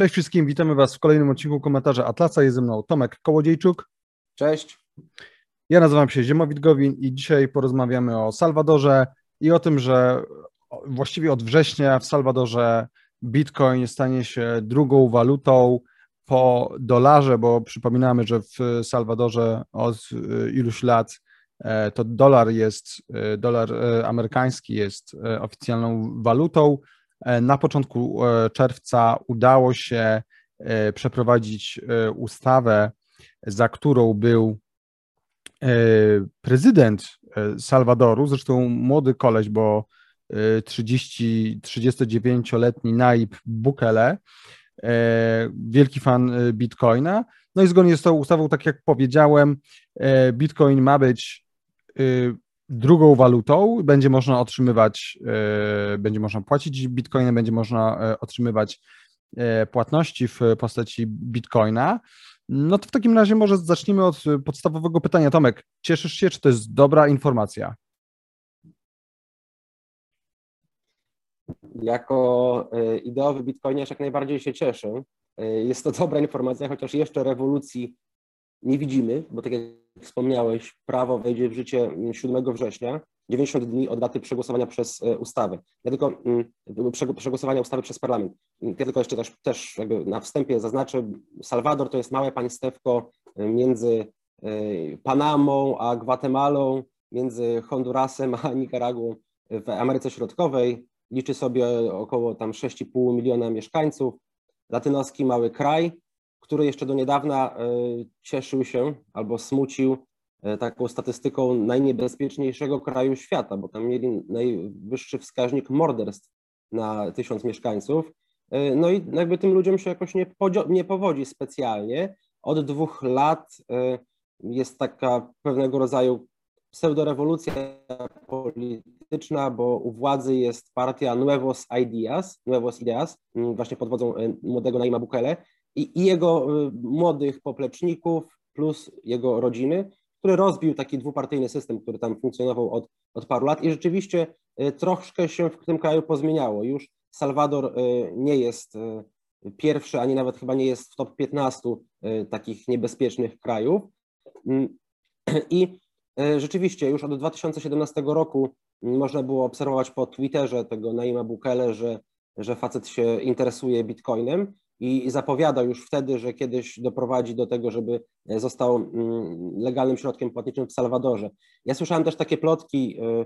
Cześć wszystkim, witamy Was w kolejnym odcinku komentarza Atlasa. Jest ze mną Tomek Kołodziejczuk. Cześć. Ja nazywam się Ziemowit Gowin i dzisiaj porozmawiamy o Salwadorze i o tym, że właściwie od września w Salwadorze Bitcoin stanie się drugą walutą po dolarze, bo przypominamy, że w Salwadorze od y, iluś lat e, to dolar jest, y, dolar y, amerykański jest oficjalną walutą. E, na początku e, czerwca udało się przeprowadzić ustawę, za którą był prezydent Salwadoru, zresztą młody koleś, bo 30, 39-letni Naib Bukele, E, wielki fan e, Bitcoina. No i zgodnie z tą ustawą, tak jak powiedziałem, e, Bitcoin ma być drugą walutą, będzie można otrzymywać, będzie można płacić Bitcoinem, będzie można otrzymywać płatności w postaci Bitcoina. No to w takim razie może zacznijmy od podstawowego pytania. Tomek, cieszysz się, czy to jest dobra informacja? Jako e, ideowy bitcoiniarz jak najbardziej się cieszę. E, jest to dobra informacja, chociaż jeszcze rewolucji nie widzimy, bo tak jak wspomniałeś, prawo wejdzie w życie 7 września, 90 dni od daty przegłosowania przez e, ustawę. Ja tylko mm, przegłosowania ustawy przez parlament. Ja tylko jeszcze też, też jakby na wstępie zaznaczę, Salwador to jest małe państewko między Panamą a Gwatemalą, między Hondurasem a Nicaraguą w Ameryce Środkowej liczy sobie około tam 6,5 miliona mieszkańców. Latynoski mały kraj, który jeszcze do niedawna e, cieszył się albo smucił e, taką statystyką najniebezpieczniejszego kraju świata, bo tam mieli najwyższy wskaźnik morderstw na tysiąc mieszkańców. E, no i jakby tym ludziom się jakoś nie, nie powodzi specjalnie. Od dwóch lat jest taka pewnego rodzaju pseudorewolucja polityczna, bo u władzy jest partia Nuevos Ideas, Nuevos Ideas, właśnie pod wodzą młodego Naima Bukele i, i jego e, młodych popleczników plus jego rodziny, który rozbił taki dwupartyjny system, który tam funkcjonował od, od paru lat i rzeczywiście e, troszkę się w tym kraju pozmieniało. Już Salwador nie jest pierwszy, ani nawet chyba nie jest w top 15 takich niebezpiecznych krajów. Mm, I rzeczywiście już od 2017 roku można było obserwować po Twitterze tego Naima Bukele, że, że facet się interesuje bitcoinem i zapowiadał już wtedy, że kiedyś doprowadzi do tego, żeby został mm, legalnym środkiem płatniczym w Salwadorze. Ja słyszałem też takie plotki e,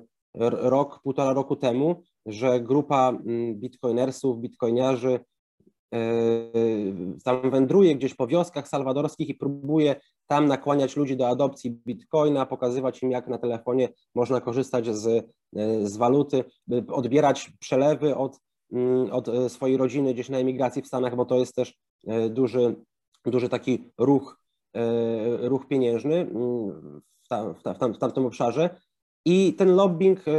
rok, półtora roku temu, że grupa mm, bitcoinersów, bitcoiniarzy tam wędruje gdzieś po wioskach salwadorskich i próbuje tam nakłaniać ludzi do adopcji bitcoina, pokazywać im, jak na telefonie można korzystać z, z waluty, odbierać przelewy od, od swojej rodziny gdzieś na emigracji w Stanach, bo to jest też e, duży, duży taki ruch, e, ruch pieniężny mm, w, tam, w, tam, w tamtym obszarze. I ten lobbying e,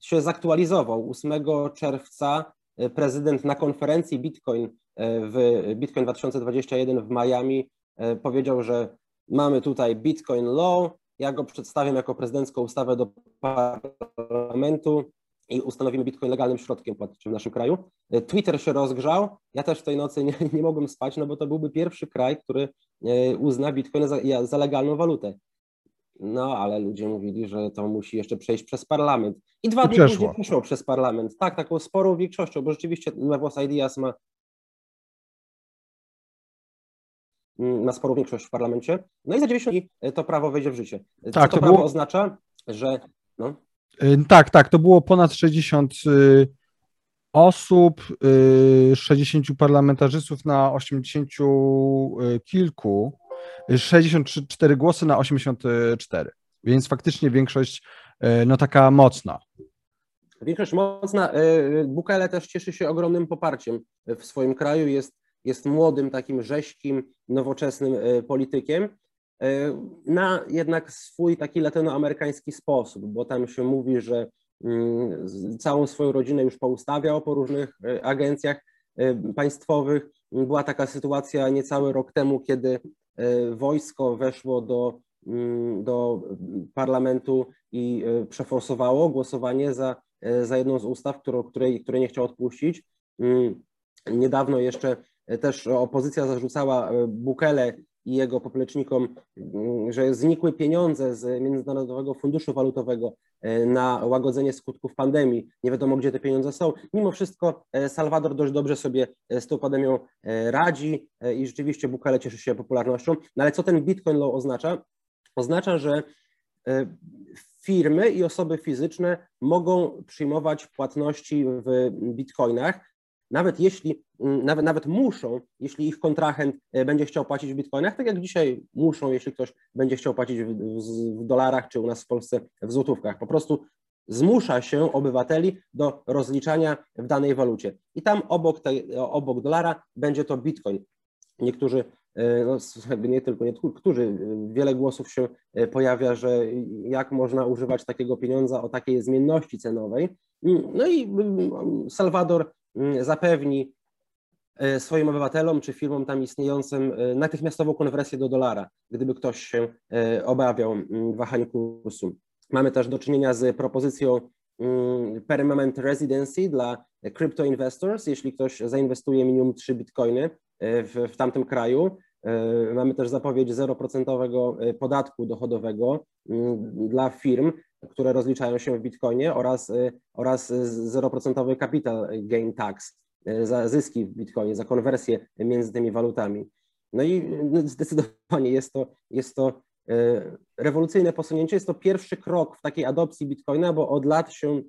się zaktualizował. 8 czerwca prezydent na konferencji Bitcoin w Bitcoin 2021 w Miami E, powiedział, że mamy tutaj Bitcoin Law, ja go przedstawiam jako prezydencką ustawę do parlamentu i ustanowimy Bitcoin legalnym środkiem płatniczym w naszym kraju. E, Twitter się rozgrzał, ja też w tej nocy nie, nie mogłem spać, no bo to byłby pierwszy kraj, który e, uzna Bitcoin za, za legalną walutę. No, ale ludzie mówili, że to musi jeszcze przejść przez parlament. I dwa dni później przeszło przez parlament. Tak, taką sporą większością, bo rzeczywiście Nuevos Ideas ma Mm, ma sporą większość w parlamencie. No i za 90 dni e, to prawo wejdzie w życie. Co tak, to, to prawo było... oznacza, że. No. E, tak, tak, to było ponad 60 y, osób, 60 y, parlamentarzystów na 80 y, kilku, 64 głosy na 84, więc faktycznie większość no taka mocna. Większość mocna. Bukele też cieszy się ogromnym poparciem w swoim kraju. Jest jest młodym, takim rzeźkim, nowoczesnym politykiem, na jednak swój taki latynoamerykański sposób, bo tam się mówi, że mm, całą swoją rodzinę już poustawiał po różnych e, agencjach państwowych. Była taka sytuacja niecały rok temu, kiedy wojsko weszło do, mm, do parlamentu i przeforsowało głosowanie za, za jedną z ustaw, którą, której, której nie chciał odpuścić. Mm, Niedawno jeszcze też opozycja zarzucała Bukele i jego poplecznikom, mm, że znikły pieniądze z Międzynarodowego Funduszu Walutowego e, na łagodzenie skutków pandemii. Nie wiadomo, gdzie te pieniądze są. Mimo wszystko e, Salwador dość dobrze sobie e, z tą pandemią radzi i rzeczywiście Bukele cieszy się popularnością. No ale co ten Bitcoin Law oznacza? Oznacza, że firmy i osoby fizyczne mogą przyjmować płatności w bitcoinach, nawet jeśli, mm, nawet, nawet muszą, jeśli ich kontrahent e, będzie chciał płacić w bitcoinach, tak jak dzisiaj muszą, jeśli ktoś będzie chciał płacić w, w dolarach, czy u nas w Polsce w złotówkach. Po prostu zmusza się obywateli do rozliczania w danej walucie. I tam obok, obok dolara będzie to bitcoin. Niektórzy, e, no, nie tylko niektórzy, wiele głosów się e, pojawia, że jak można używać takiego pieniądza o takiej zmienności cenowej. Mm, no i mm, Salwador zapewni e, swoim obywatelom czy firmom tam istniejącym e, natychmiastową konwersję do dolara, gdyby ktoś się e, obawiał wahań kursu. Mamy też do czynienia z propozycją permanent residency dla crypto investors, jeśli ktoś zainwestuje minimum 3 bitcoiny w, w tamtym kraju. Mamy też zapowiedź 0% podatku dochodowego dla firm, które rozliczają się w bitcoinie oraz, y, oraz 0% capital gain tax za zyski w bitcoinie, za konwersję między tymi walutami. No i y, zdecydowanie jest to, jest to rewolucyjne posunięcie, jest to pierwszy krok w takiej adopcji bitcoina, bo od lat się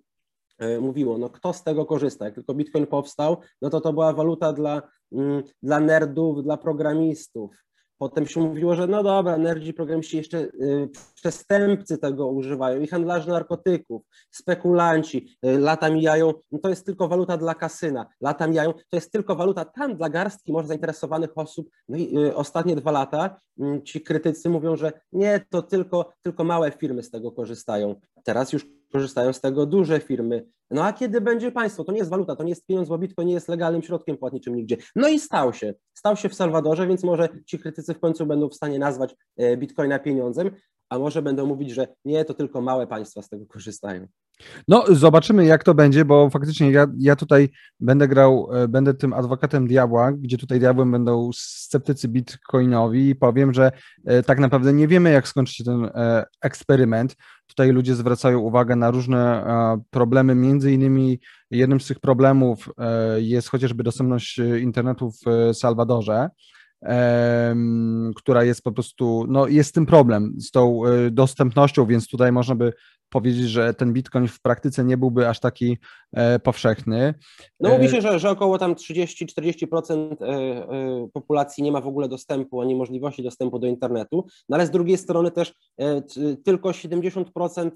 mówiło, no kto z tego korzysta? Jak tylko bitcoin powstał, no to to była waluta dla, mm, dla nerdów, dla programistów, Potem się mówiło, że no dobra, nerdzi programiści jeszcze y, przestępcy tego używają i handlarze narkotyków, spekulanci, y, lata mijają, no to jest tylko waluta dla kasyna, lata mijają, to jest tylko waluta tam dla garstki może zainteresowanych osób. No i y, ostatnie dwa lata y, ci krytycy mówią, że nie, to tylko, tylko małe firmy z tego korzystają. Teraz już korzystają z tego duże firmy. No a kiedy będzie państwo? To nie jest waluta, to nie jest pieniądz, bo Bitcoin nie jest legalnym środkiem płatniczym nigdzie. No i stał się. Stał się w Salwadorze, więc może ci krytycy w końcu będą w stanie nazwać e, Bitcoina pieniądzem, a może będą mówić, że nie, to tylko małe państwa z tego korzystają. No, zobaczymy, jak to będzie, bo faktycznie ja, ja tutaj będę grał, e, będę tym adwokatem diabła, gdzie tutaj diabłem będą sceptycy bitcoinowi i powiem, że e, tak naprawdę nie wiemy, jak skończy się ten e, eksperyment. Tutaj ludzie zwracają uwagę na różne problemy, między innymi jednym z tych problemów jest chociażby dostępność internetu w Salwadorze która jest po prostu, no jest tym problem z tą dostępnością, więc tutaj można by powiedzieć, że ten Bitcoin w praktyce nie byłby aż taki e, powszechny. No mówi e, się, że, że około tam 30-40% e, populacji nie ma w ogóle dostępu ani możliwości dostępu do internetu, no ale z drugiej strony też tylko 70%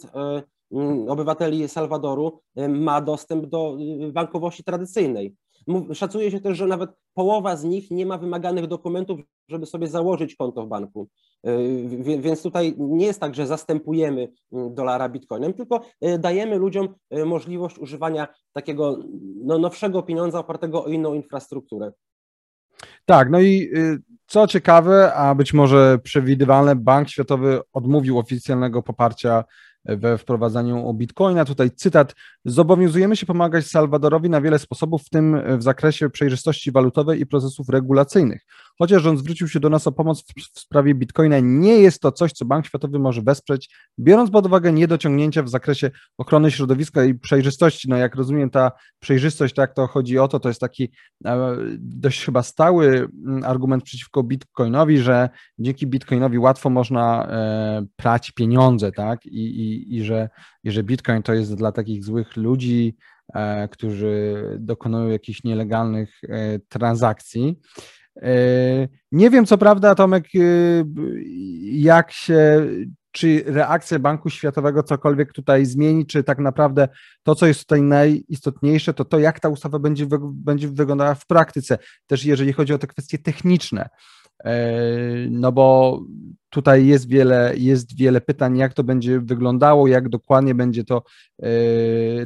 obywateli Salwadoru ma dostęp do bankowości tradycyjnej. Szacuje się też, że nawet połowa z nich nie ma wymaganych dokumentów, żeby sobie założyć konto w banku. Y, więc tutaj nie jest tak, że zastępujemy mm, dolara bitcoinem, tylko y, dajemy ludziom y, możliwość używania takiego no, nowszego pieniądza opartego o inną infrastrukturę. Tak, no i co ciekawe, a być może przewidywalne, Bank Światowy odmówił oficjalnego poparcia we wprowadzaniu bitcoina. Tutaj cytat: Zobowiązujemy się pomagać Salwadorowi na wiele sposobów, w tym w zakresie przejrzystości walutowej i procesów regulacyjnych. Chociaż rząd zwrócił się do nas o pomoc w, sprawie bitcoina, nie jest to coś, co Bank Światowy może wesprzeć, biorąc pod uwagę niedociągnięcia w zakresie ochrony środowiska i przejrzystości. No jak rozumiem, ta przejrzystość, tak to chodzi o to, to jest taki e, dość chyba stały mm, argument przeciwko bitcoinowi, że dzięki bitcoinowi łatwo można e, prać pieniądze, tak? I, i, i, że, i że bitcoin to jest dla takich złych ludzi, e, którzy dokonują jakichś nielegalnych transakcji. Nie wiem, co prawda, Tomek, e, jak się, czy reakcja Banku Światowego cokolwiek tutaj zmieni, czy tak naprawdę to, co jest tutaj najistotniejsze, to to, jak ta ustawa będzie, będzie wyglądała w praktyce, też jeżeli chodzi o te kwestie techniczne. E, no bo tutaj jest wiele, jest wiele pytań, jak to będzie wyglądało, jak dokładnie będzie to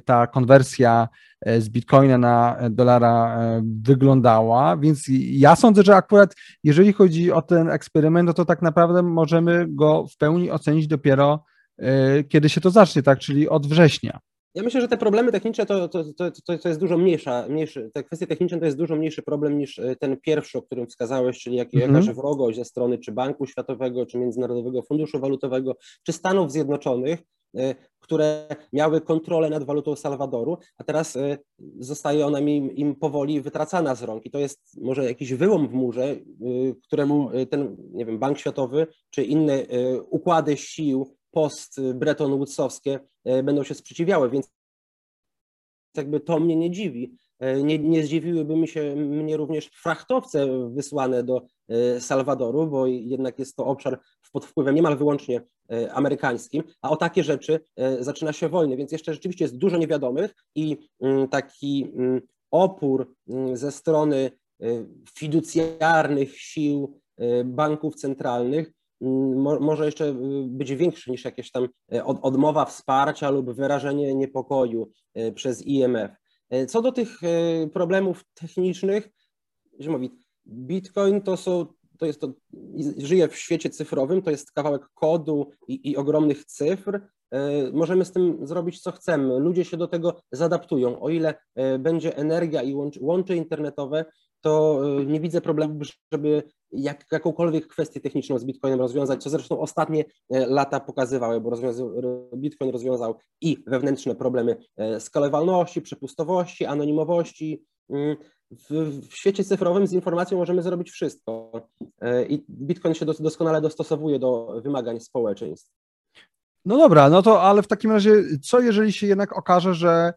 ta konwersja E, z bitcoina na dolara e, wyglądała, więc ja sądzę, że akurat jeżeli chodzi o ten eksperyment, no to tak naprawdę możemy go w pełni ocenić dopiero e, kiedy się to zacznie, tak, czyli od września. Ja myślę, że te problemy techniczne to, to, to, to, jest dużo mniejsza, mniejszy, te kwestie techniczne to jest dużo mniejszy problem niż e, ten pierwszy, o którym wskazałeś, czyli jak, mm -hmm. jakaś wrogość ze strony czy Banku Światowego, czy Międzynarodowego Funduszu Walutowego, czy Stanów Zjednoczonych, e, które miały kontrolę nad walutą Salwadoru, a teraz e, zostaje ona im, im powoli wytracana z rąk. I to jest może jakiś wyłom w murze, któremu ten, nie wiem, Bank Światowy, czy inne układy sił post-Bretton Woodsowskie będą się sprzeciwiały, więc jakby to mnie nie dziwi. E, nie, nie zdziwiłyby mi się mnie również frachtowce wysłane do e, Salwadoru, bo jednak jest to obszar pod wpływem niemal wyłącznie amerykańskim, a o takie rzeczy zaczyna się wojny, więc jeszcze rzeczywiście jest dużo niewiadomych i mm, taki mm, opór mm, ze strony fiducjarnych sił banków centralnych może jeszcze y, być większy niż jakieś tam y, odmowa wsparcia lub wyrażenie niepokoju y, przez IMF. Co do tych problemów technicznych, mówi, Bitcoin to są, to jest to, żyje w świecie cyfrowym, to jest kawałek kodu i, i ogromnych cyfr. Możemy z tym zrobić co chcemy. Ludzie się do tego zadaptują. O ile będzie energia i łącze internetowe, to nie widzę problemu, żeby jak, jakąkolwiek kwestię techniczną z Bitcoinem rozwiązać, co zresztą ostatnie e, lata pokazywały, bo Bitcoin rozwiązał i wewnętrzne problemy e, skalowalności, przepustowości, anonimowości. Mm, w, w, świecie cyfrowym z informacją możemy zrobić wszystko e, i Bitcoin się doskonale dostosowuje do wymagań społeczeństw. No dobra, no to ale w takim razie, co jeżeli się jednak okaże, że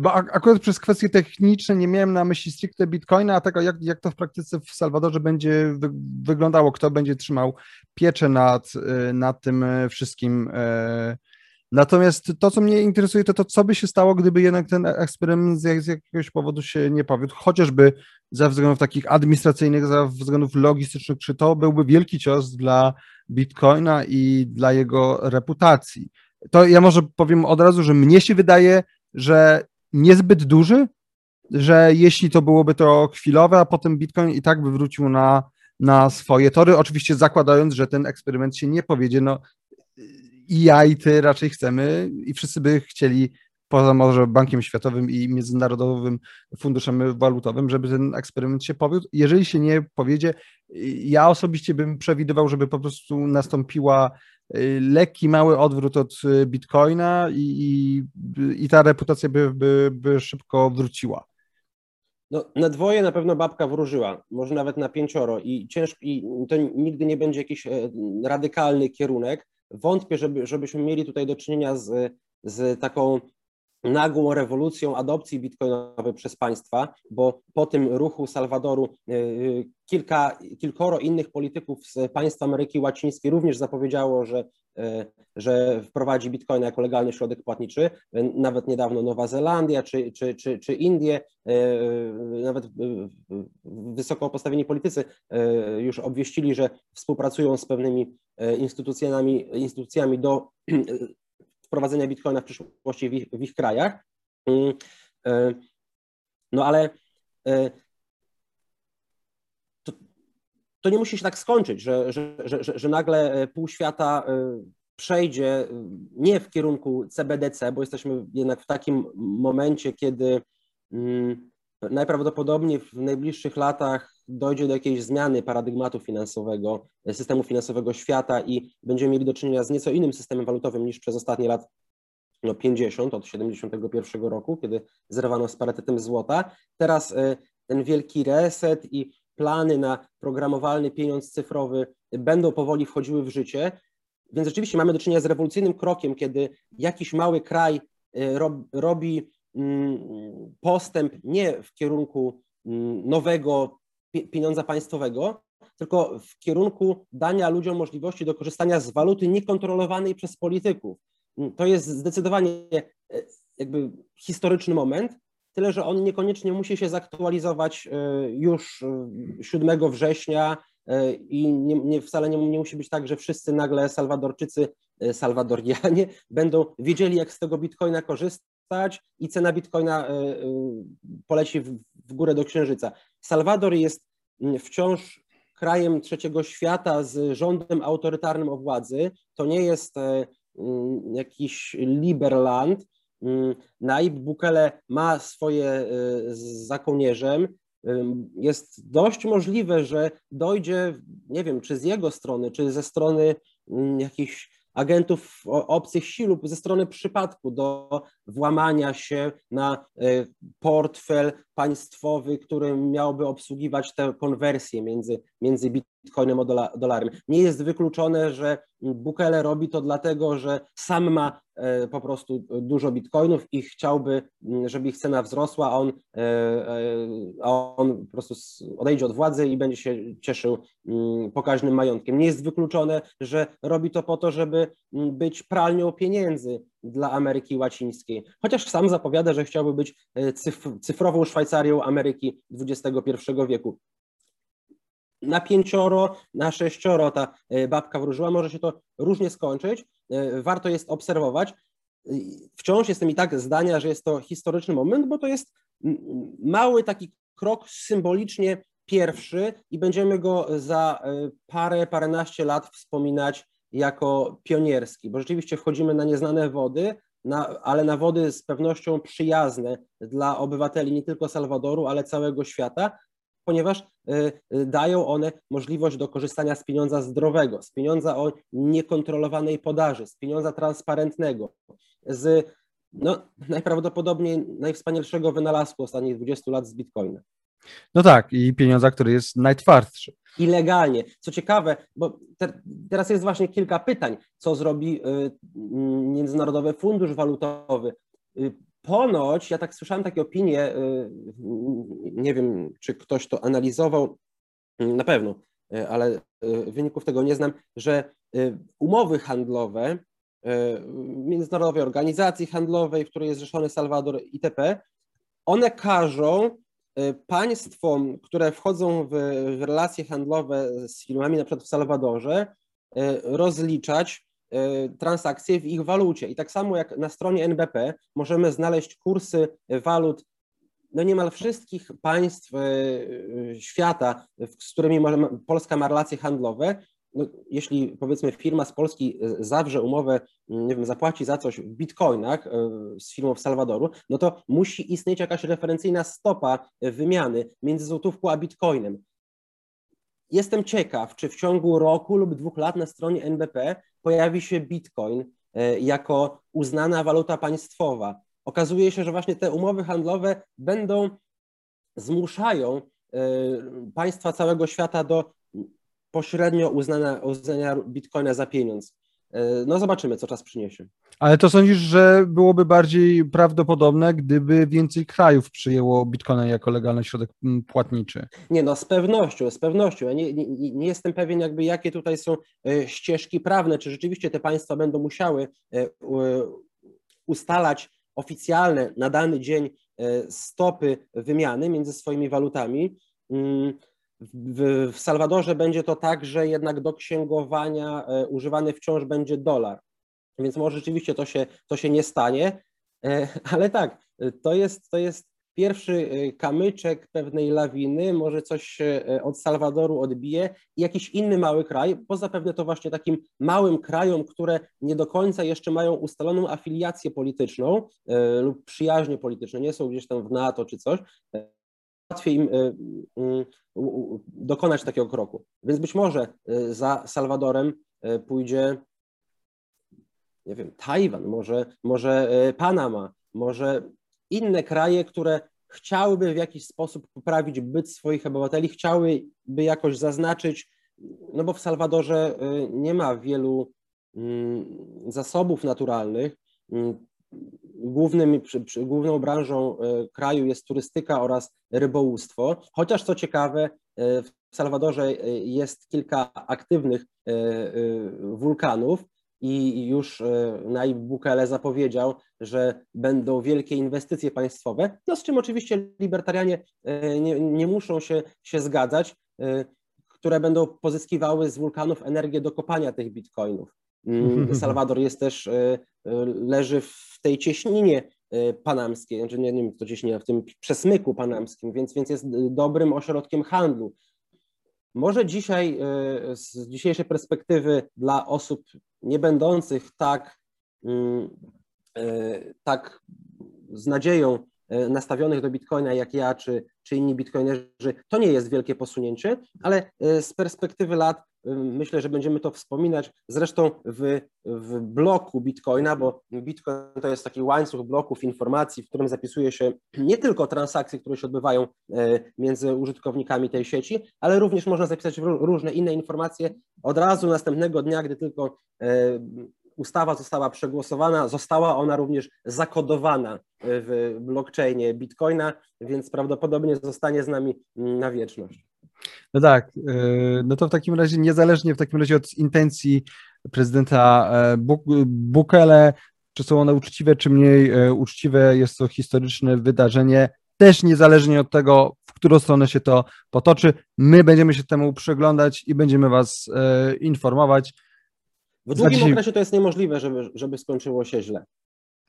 bo akurat przez kwestie techniczne nie miałem na myśli stricte Bitcoina, a tego, jak, jak to w praktyce w Salwadorze będzie wy, wyglądało, kto będzie trzymał pieczę nad, e, nad tym e, wszystkim. Natomiast to, co mnie interesuje, to to, co by się stało, gdyby jednak ten eksperyment z jakiegoś powodu się nie powiódł, chociażby ze względów takich administracyjnych, ze względów logistycznych, czy to byłby wielki cios dla Bitcoina i dla jego reputacji. To ja może powiem od razu, że mnie się wydaje, że niezbyt duży, że jeśli to byłoby to chwilowe, a potem Bitcoin i tak by wrócił na, na swoje tory, oczywiście zakładając, że ten eksperyment się nie powiedzie, no i ja i ty raczej chcemy i wszyscy by chcieli poza może Bankiem Światowym i Międzynarodowym Funduszem Walutowym, żeby ten eksperyment się powiódł. Jeżeli się nie powiedzie, ja osobiście bym przewidywał, żeby po prostu nastąpiła lekki, mały odwrót od y, Bitcoina i, i, i ta reputacja by, by, by szybko wróciła. No, na dwoje na pewno babka wróżyła, może nawet na pięcioro i ciężko, i to nigdy nie będzie jakiś e, radykalny kierunek. Wątpię, żeby, żebyśmy mieli tutaj do czynienia z, z taką nagłą rewolucją adopcji bitcoinowej przez państwa, bo po tym ruchu Salwadoru e, kilka, kilkoro innych polityków z państw Ameryki Łacińskiej również zapowiedziało, że, e, że wprowadzi bitcoina jako legalny środek płatniczy. Nawet niedawno Nowa Zelandia czy, czy, czy, czy Indie, nawet wysoko postawieni politycy już obwieścili, że współpracują z pewnymi instytucjami, instytucjami do wprowadzenia bitcoina w przyszłości w ich, w ich krajach. Mm, e, no ale e, to, to, nie musi się tak skończyć, że, że, że, że nagle e, pół świata przejdzie nie w kierunku CBDC, bo jesteśmy jednak w takim momencie, kiedy mm, najprawdopodobniej w najbliższych latach dojdzie do jakiejś zmiany paradygmatu finansowego, systemu finansowego świata i będziemy mieli do czynienia z nieco innym systemem walutowym niż przez ostatnie lat no 50 od 71 roku, kiedy zerwano z parytetem złota. Teraz e, ten wielki reset i plany na programowalny pieniądz cyfrowy będą powoli wchodziły w życie. Więc rzeczywiście mamy do czynienia z rewolucyjnym krokiem, kiedy jakiś mały kraj e, robi mm, postęp nie w kierunku mm, nowego pieniądza państwowego, tylko w kierunku dania ludziom możliwości do korzystania z waluty niekontrolowanej przez polityków. To jest zdecydowanie e, jakby historyczny moment, tyle że on niekoniecznie musi się zaktualizować e, już 7 e, września i nie, nie, wcale nie, nie musi być tak, że wszyscy nagle Salwadorczycy, Salwadorianie będą wiedzieli, jak z tego bitcoina korzystać i cena bitcoina poleci w, w górę do księżyca. Salwador jest wciąż krajem trzeciego świata z rządem autorytarnym o władzy. To nie jest jakiś Liberland, mm, Naib Bukele ma swoje za kołnierzem, jest dość możliwe, że dojdzie, nie wiem, czy z jego strony, czy ze strony mm, jakichś agentów obcych sił lub ze strony przypadku do włamania się na e, portfel państwowy, który miałby obsługiwać tę konwersję między, między bitcoinem a dolarem. Nie jest wykluczone, że Bukele robi to dlatego, że sam ma e, po prostu dużo bitcoinów i chciałby, żeby ich cena wzrosła, a on, e, a on po prostu odejdzie od władzy i będzie się cieszył pokaźnym majątkiem. Nie jest wykluczone, że robi to po to, żeby być pralnią pieniędzy dla Ameryki Łacińskiej. Chociaż sam zapowiada, że chciałby być e, cyfrową Szwajcarią Ameryki XXI wieku. Na pięcioro, na sześcioro ta e, babka wróżyła, może się to różnie skończyć. E, warto jest obserwować. Wciąż jestem i tak zdania, że jest to historyczny moment, bo to jest mały taki krok symbolicznie pierwszy i będziemy go za parę, paręnaście lat wspominać jako pionierski, bo rzeczywiście wchodzimy na nieznane wody, na, ale na wody z pewnością przyjazne dla obywateli nie tylko Salwadoru, ale całego świata, ponieważ y, y, dają one możliwość do korzystania z pieniądza zdrowego, z pieniądza o niekontrolowanej podaży, z pieniądza transparentnego, z no, najprawdopodobniej najwspanialszego wynalazku ostatnich 20 lat z Bitcoina. No tak, i pieniądza, który jest najtwardszy. I legalnie. Co ciekawe, bo te, teraz jest właśnie kilka pytań, co zrobi y, Międzynarodowy Fundusz Walutowy. Y, ponoć, ja tak słyszałem takie opinie, y, nie wiem, czy ktoś to analizował, na pewno, y, ale y, wyników tego nie znam, że umowy handlowe Międzynarodowej Organizacji Handlowej, w której jest zrzeszony Salwador itp., one każą państwom, które wchodzą w, w relacje handlowe z firmami, na przykład w Salwadorze, y, rozliczać y, transakcje w ich walucie. I tak samo jak na stronie NBP możemy znaleźć kursy walut no niemal wszystkich państw świata, z którymi Polska ma relacje handlowe, no, jeśli powiedzmy firma z Polski e, zawrze umowę, mm, nie wiem, zapłaci za coś w bitcoinach e, z firmą w Salwadoru, no to musi istnieć jakaś referencyjna stopa wymiany między złotówką a bitcoinem. Jestem ciekaw, czy w ciągu roku lub dwóch lat na stronie NBP pojawi się bitcoin jako uznana waluta państwowa. Okazuje się, że właśnie te umowy handlowe będą zmuszają państwa całego świata do pośrednio uznania, uznania bitcoina za pieniądz. E, no zobaczymy, co czas przyniesie. Ale to sądzisz, że byłoby bardziej prawdopodobne, gdyby więcej krajów przyjęło bitcoina jako legalny środek płatniczy? Nie, no z pewnością, z pewnością. Ja nie, nie, nie jestem pewien, jakby jakie tutaj są e, ścieżki prawne, czy rzeczywiście te państwa będą musiały e, ustalać oficjalne na dany dzień stopy wymiany między swoimi walutami. W, w Salwadorze będzie to tak, że jednak do księgowania e, używany wciąż będzie dolar. Więc może rzeczywiście to się, to się nie stanie, e, ale tak, to jest, to jest pierwszy e, kamyczek pewnej lawiny, może coś od Salwadoru odbije. I jakiś inny mały kraj, bo zapewne to właśnie takim małym krajom, które nie do końca jeszcze mają ustaloną afiliację polityczną lub przyjaźnie polityczne, nie są gdzieś tam w NATO czy coś, łatwiej im y, y, dokonać takiego kroku. Więc być może y, za Salwadorem pójdzie, nie wiem, Tajwan, może, może Panama, może inne kraje, które chciałyby w jakiś sposób poprawić byt swoich obywateli, chciałyby jakoś zaznaczyć, no bo w Salwadorze nie ma wielu mm, zasobów naturalnych, głównym, główną branżą e, kraju jest turystyka oraz rybołówstwo, chociaż co ciekawe, e, w Salwadorze e, jest kilka aktywnych wulkanów i już Naib Bukele zapowiedział, że będą wielkie inwestycje państwowe, no z czym oczywiście libertarianie nie, nie muszą się, się zgadzać, które będą pozyskiwały z wulkanów energię do kopania tych bitcoinów. Mm, Salwador jest też, leży w tej cieśninie e, panamskiej, znaczy nie, nie wiem, to cieśnina, w tym przesmyku panamskim, więc, więc jest dobrym ośrodkiem handlu. Może dzisiaj e, z dzisiejszej perspektywy dla osób nie będących tak, mm, e, tak z nadzieją nastawionych do Bitcoina jak ja, czy, czy inni bitcoinerzy, to nie jest wielkie posunięcie, ale z perspektywy lat Myślę, że będziemy to wspominać. Zresztą w, w bloku Bitcoina, bo Bitcoin to jest taki łańcuch bloków informacji, w którym zapisuje się nie tylko transakcje, które się odbywają e, między użytkownikami tej sieci, ale również można zapisać różne inne informacje od razu następnego dnia, gdy tylko e, ustawa została przegłosowana, została ona również zakodowana w blockchainie Bitcoina, więc prawdopodobnie zostanie z nami na wieczność. No tak, y, no to w takim razie niezależnie w takim razie od intencji prezydenta e, Bukele, czy są one uczciwe, czy mniej e, uczciwe, jest to historyczne wydarzenie, też niezależnie od tego, w którą stronę się to potoczy, my będziemy się temu przyglądać i będziemy Was e, informować. W długim dzisiaj... okresie to jest niemożliwe, żeby, żeby skończyło się źle.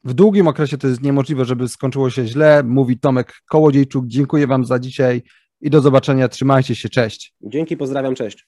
W długim okresie to jest niemożliwe, żeby skończyło się źle, mówi Tomek Kołodziejczuk. Dziękuję Wam za dzisiaj i do zobaczenia. Trzymajcie się. Cześć. Dzięki, pozdrawiam. Cześć.